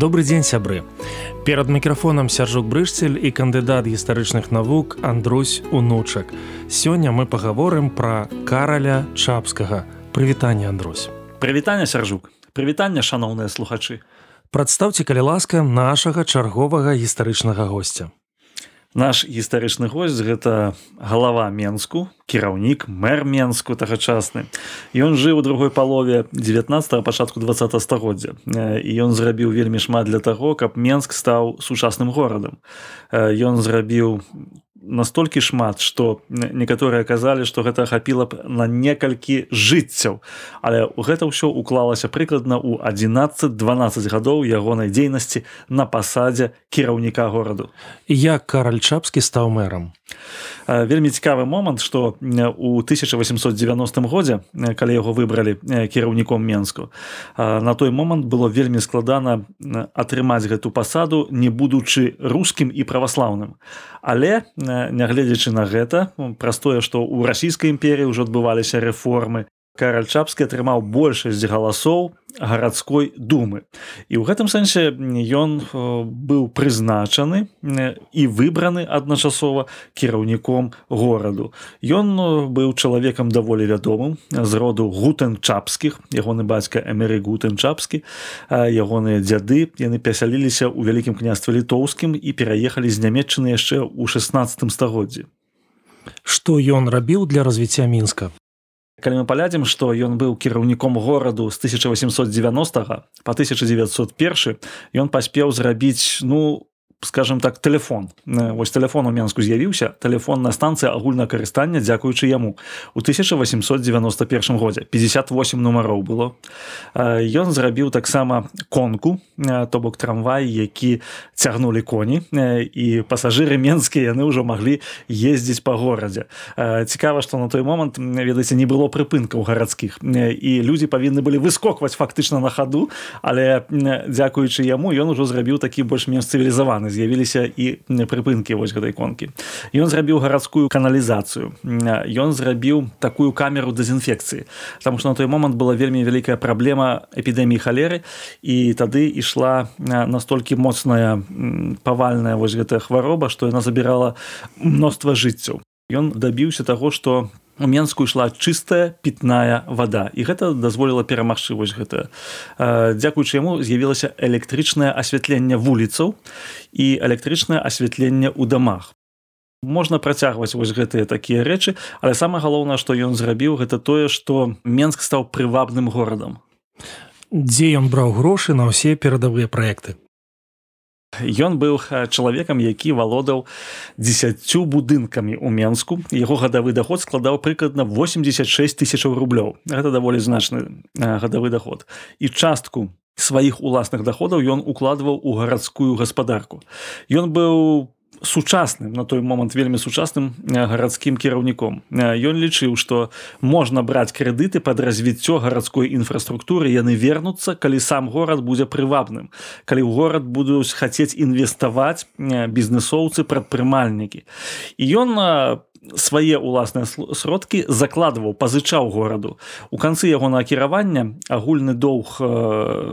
Добры дзень сябры. Перад мікрафонам сяржук брышцель і кандыдат гістарычных навук Андрусь унучак. Сёння мы пагаворым пра караля чапскага прывітанне Андрусь. Прывітанне сяржук прывітанне шаноўныя слухачы. Прадстаўце калі ласка нашага чарговага гістарычнага госця. Наш гістарычны госць гэта галава Менску, кіраўнік мэр Менску тагачасны. Ён жыў у другой палове 19 пачатку 20 стагоддзя. І ён зрабіў вельмі шмат для таго, каб Менск стаў сучасным горадам. Ён зрабіў настолькі шмат што некаторыя казалі што гэта хапіла б на некалькі жыццяў. Але гэта ўсё уклалася прыкладна ў 11-12 гадоў ягонай дзейнасці на пасадзе кіраўніка гораду. Як караль чапскі стаў мэрам? Вельмі цікавы момант што у 1890 годзе калі яго выбралі кіраўніком менску на той момант было вельмі складана атрымаць гэту пасаду не будучы рускім і праваслаўным. Але нягледзячы на гэта праз тое што ў расійскай імперіі ўжо адбываліся рэформы караль чапскі атрымаў большасць галасоў гарадской думы. І ў гэтым сэнсе ён быў прызначаны і выбраны адначасова кіраўніком гораду. Ён быў чалавекам даволі вядомым з роду гутен чапскіх ягоны бацька эмеры гутен чапскі ягоныя дзяды яны пасяліліся ў вялікім княстве літоўскім і пераехалі з нямметчыны яшчэ ў 16 стагоддзі. Што ён рабіў для развіцця мінска калі мы палядзім што ён быў кіраўніком гораду з 1890 по 1901 ён паспеў зрабіць ну скажем так телефон. Вось телефон у менску з'явіўся телефонная станцыя агульна карыстання дзякуючы яму. У 1891 годзе 58 нумароў было. Ён зрабіў таксама конку то бок трамвай які цягнули коні і пасажыры менскія яны ўжо маглі ездзіць по горадзе. Цікава что на той момант ведаеце не было прыпынкаў гарадскіх і людзі павінны былі выскокваць фактычна на хаду але дзякуючы яму ён ужо зрабіў такі больш-менш цывілізаваны з'явіліся і прыпынкі вось гэтай конкі ён зрабіў гарадскую каналізацыю. Ён зрабіў такую камеру дэзінфекцыі там што на той момант была вельмі вялікая праблема эпідэміі халеры і тады ішла настолькі моцная павальная вось гэтая хвароба што яна забірала мноства жыццяў. Ён дабіўся таго што у менску ішла чыстая пітная вода і гэта дазволіла перамагчы вось гэта. Дзякуючы яму з'явілася электрычнае асвятленне вуліцаў і электрычнае асвятленне ў дамах. Можна працягваць вось гэтыя такія рэчы але самае галоўнае што ён зрабіў гэта тое што менск стаў прывабным горадам. Дзе ён браў грошы на ўсе перадавыя праекты Ён быў чалавекам, які валодаў дзесяцю будынкамі ў Менску. Яго гадавы даход складаў прыкладна 86 тысячаў рублёў. Гэта даволі значны гадавы даход. І частку сваіх уласных даходаў ён укладваў у гарадскую гаспадарку. Ён быў сучасным на той момант вельмі сучасным гарадскім кіраўніком. Ён лічыў што можна браць крэдыты под развіццё гарадской інфраструктуры яны вернуцца калі сам горад будзе прывабным калі ў горад будуць хацець інвеставаць бізнесоўцы прадпрымальнікі. І ён свае ўласныя сродкі закладваў пазычаў гораду. У канцы яго накіравання агульны доўг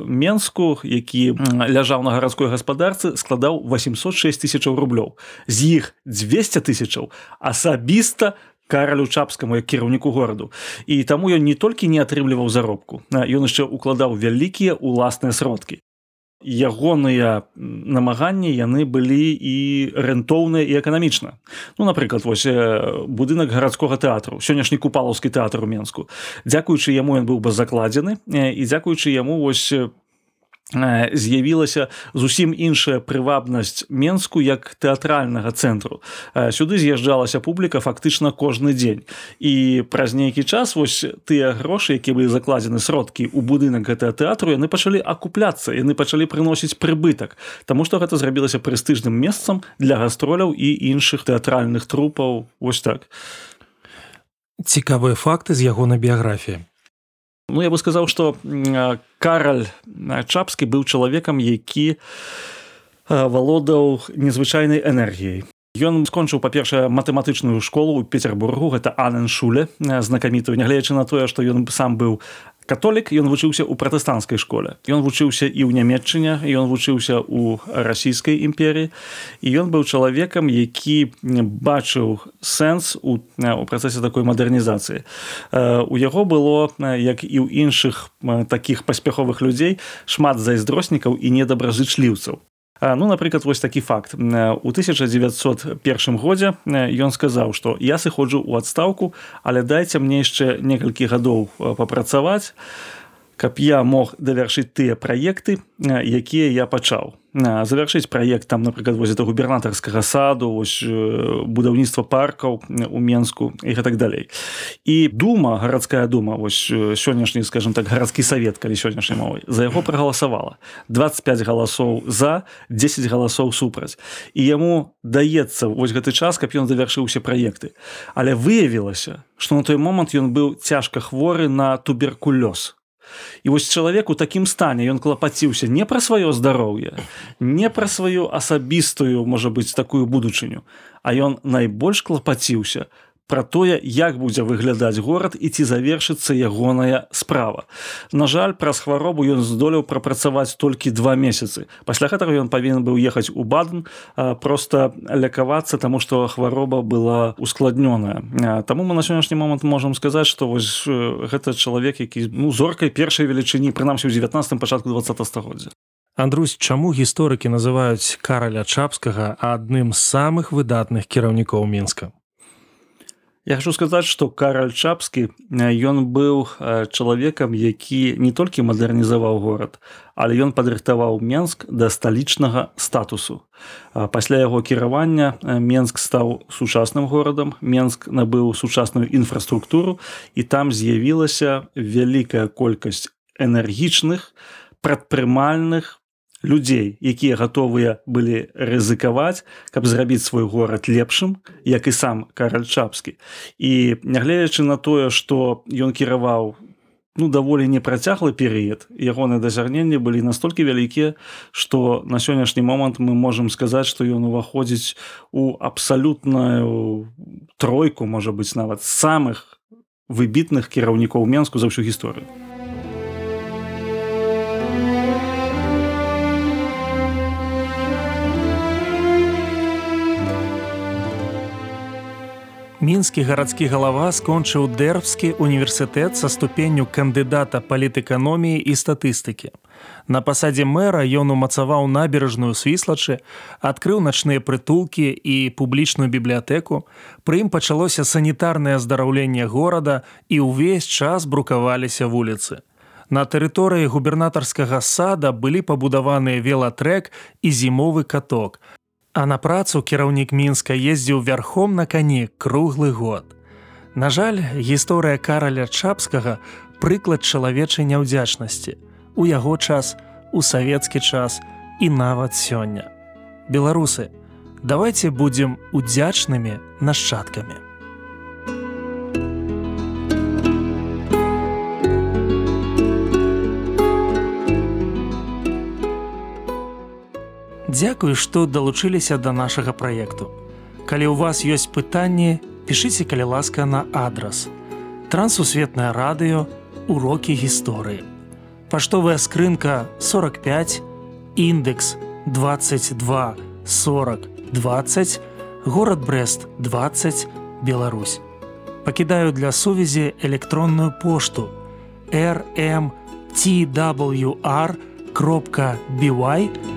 менску які ляжаў на гарадской гаспадарцы складаў 806 тысячаў рублёў. З іх 200 тысячаў асабіста каралю чапскаму як кіраўніку гораду. І таму ён не толькі не атрымліваў заробку ён яшчэ укладаў вялікія уласныя сродкі ягоныя намаганні яны былі і рэнтоўныя і эканамічна. Ну напрыклад вось будынак гарадскога тэатру сённяшні купалаўскі тэатр у менску. Дзякуючы яму ён быў бы закладзены і дзякуючы яму вось з'явілася зусім іншая прывабнасць менску як тэатральнага цэнтру. Сюды з'язджалася публіка фактычна кожны дзень. І праз нейкі час вось тыя грошы якія былі закладзены сродкі ў будынак гэтага тэатру яны пачалі акупляцца яны пачалі прыносіць прыбытак Таму што гэта зрабілася прэстыжным месцам для гастроляў і іншых тэатральных трупаў. Вось так. Цікавыя факты з ягонай біяграфіі Ну я бы сказаў, што Караль Чапскі быў чалавекам, які валодаў незвычайнай энергіяй. Ён скончыў па-першае матэматычную школу ў Петербургу гэта Анен шуле знакамітую нягледзячы на тое што ён сам быў католік ён вучыўся ў пратэстанцкай школе ён вучыўся і ў нямметчыне ён вучыўся ў расійскай імперіі і ён быў чалавекам які бачыў сэнс у, у працэсе такой мадэрнізацыі у яго было як і ў іншых такіх паспяховых людзей шмат зайздроснікаў і недабразычліўцаў Ну напрыклад вось такі факт. У 1901 годзе ён сказаў што я сыходжу ў адстаўку але дайце мне яшчэ некалькі гадоў папрацаваць каб я мог давяршыць тыя праекты якія я пачаў. Завяршыць праект там напрыклад воз это губернатарскага саду ось будаўніцтва паркаў у менску і так далей. І дума гарадская дума вось сённяшні скажем так гарадскі савет калі сённяшняй мовай за яго прагаласавала. 25 галасоў за 10 галасоў супраць. І яму даецца вось гэты час каб ён завяршыў усе праекты. Але выявілася што на той момант ён быў цяжка хворы на туберкулёз І вось чалавек у такім стане ён клапаціўся не пра сваё здароўе, не пра сваю асабістую, можа быць такую будучыню, а ён найбольш клапаціўся пра тое, як будзе выглядаць горад і ці завершыцца ягоная справа. На жаль, праз хваробу ён здолеў прапрацаваць толькі два месяцы. Пасля гэтага ён павінен быў ехаць у баден просто лякавацца, таму што хвароба была ускладнёная. Таму мы на сённяшні момант можам сказаць, што вось гэта чалавек, які ну, зоркай першай велічыні прынамсі ў 19 пачатку 20 стагоддзя. Андрусь, чаму гісторыкі называюць караля чапскага адным з самых выдатных кіраўнікоў мінска Я хочу сказаць что караль чапскі ён быў чалавекам які не толькі мадэрнізаваў горад але ён падрыхтаваў менск да сталічнага статусу. Пасля яго кіравання менск стаў сучасным горадам менск набыў сучасную інфраструктуру і там з'явілася вялікая колькасць энергічных прадпрымальных людзей якія гатовыя былі рызыкаваць каб зрабіць свой горад лепшым як і сам каральчапскі і нягледзячы на тое што ён кіраваў ну даволі непрацяглы перыяд ягоныя дасягненні былі настолькі вялікія што на сённяшні момант мы можемм сказаць што ён уваходзіць у абсалютную тройку можа быць нават самых выбітных кіраўнікоў менску за ўсю гісторыю мінскі гарадскі галава скончыў дэрбскі універсітэт са ступенню кандыдата палітэканоміі і статыстыкі. На пасадзе мэра ён умацаваў набережную свіслачы, адкрыў начныя прытулкі і публічную бібліятэку. Пры ім пачалося санітарнае аздараўленне горада і ўвесь час брукаваліся вуліцы. На тэрыторыі губернатарскага сада былі пабудаваныя велатрэк і зімовы каток, А на працу кіраўнік мінска ездзіў вярхом на кані круглы год. На жаль, гісторыя караля чапскага прыклад чалавечай няўдзячнасці. У яго час, у савецкі час і нават сёння. Беларусы, давайте будзем удзячнымі нашчадкамі. Дзякую, што далучыліся да нашага праекту. Калі ў вас ёсць пытанні, пішыце калі ласка на адрас. Трансусветнае радыё, урокі гісторыі. Паштовая скрынка 45, індекс 22 40 20, горад Брест 20, Беларусь. Пакідаю для сувязі электронную пошту rmtwr кропка by